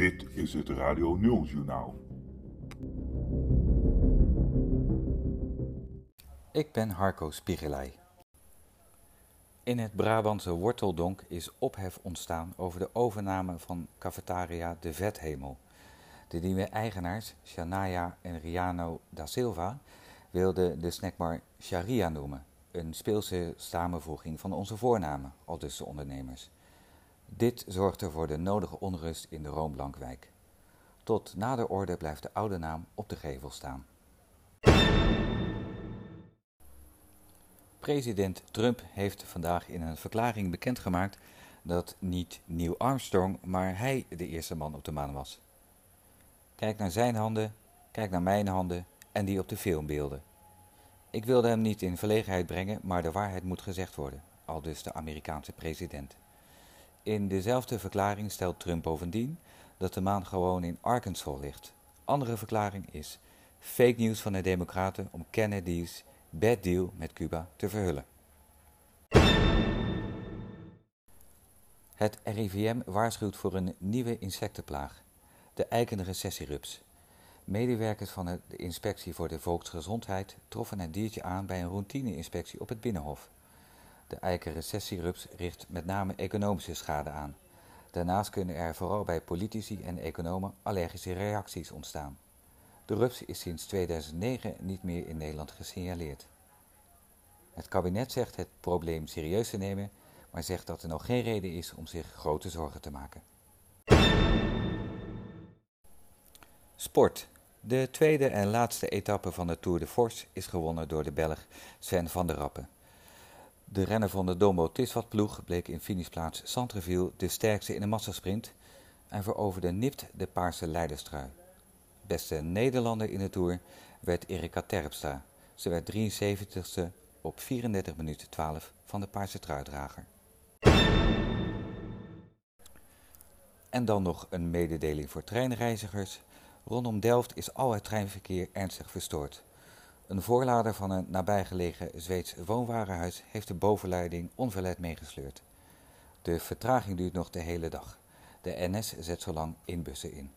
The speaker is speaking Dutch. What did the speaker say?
Dit is het Radio 0 Journaal. Ik ben Harco Spiegelij. In het Brabantse Worteldonk is ophef ontstaan over de overname van cafetaria De Vethemel. De nieuwe eigenaars, Shania en Riano da Silva, wilden de snackbar Sharia noemen, een speelse samenvoeging van onze voornamen, al dus de ondernemers. Dit zorgde voor de nodige onrust in de Roomblankwijk. Tot na de orde blijft de oude naam op de gevel staan. President Trump heeft vandaag in een verklaring bekendgemaakt dat niet Neil Armstrong, maar hij de eerste man op de maan was. Kijk naar zijn handen, kijk naar mijn handen en die op de filmbeelden. Ik wilde hem niet in verlegenheid brengen, maar de waarheid moet gezegd worden, al dus de Amerikaanse president. In dezelfde verklaring stelt Trump bovendien dat de maan gewoon in Arkansas ligt. Andere verklaring is fake news van de Democraten om Kennedy's bad deal met Cuba te verhullen. Het RIVM waarschuwt voor een nieuwe insectenplaag, de eikende recessierups. Medewerkers van de Inspectie voor de Volksgezondheid troffen het diertje aan bij een routine-inspectie op het Binnenhof. De eikenrecessierups richt met name economische schade aan. Daarnaast kunnen er vooral bij politici en economen allergische reacties ontstaan. De rups is sinds 2009 niet meer in Nederland gesignaleerd. Het kabinet zegt het probleem serieus te nemen, maar zegt dat er nog geen reden is om zich grote zorgen te maken. Sport. De tweede en laatste etappe van de Tour de Force is gewonnen door de Belg Sven van der Rappen. De renner van de Dombo Tiswat ploeg bleek in finishplaats Centreville de sterkste in de massasprint en veroverde nipt de paarse leiderstrui. Beste Nederlander in de Tour werd Erika Terpstra. Ze werd 73ste op 34 minuten 12 van de paarse truidrager. En dan nog een mededeling voor treinreizigers. Rondom Delft is al het treinverkeer ernstig verstoord. Een voorlader van een nabijgelegen Zweeds woonwarenhuis heeft de bovenleiding onverlet meegesleurd. De vertraging duurt nog de hele dag. De NS zet zolang in bussen in.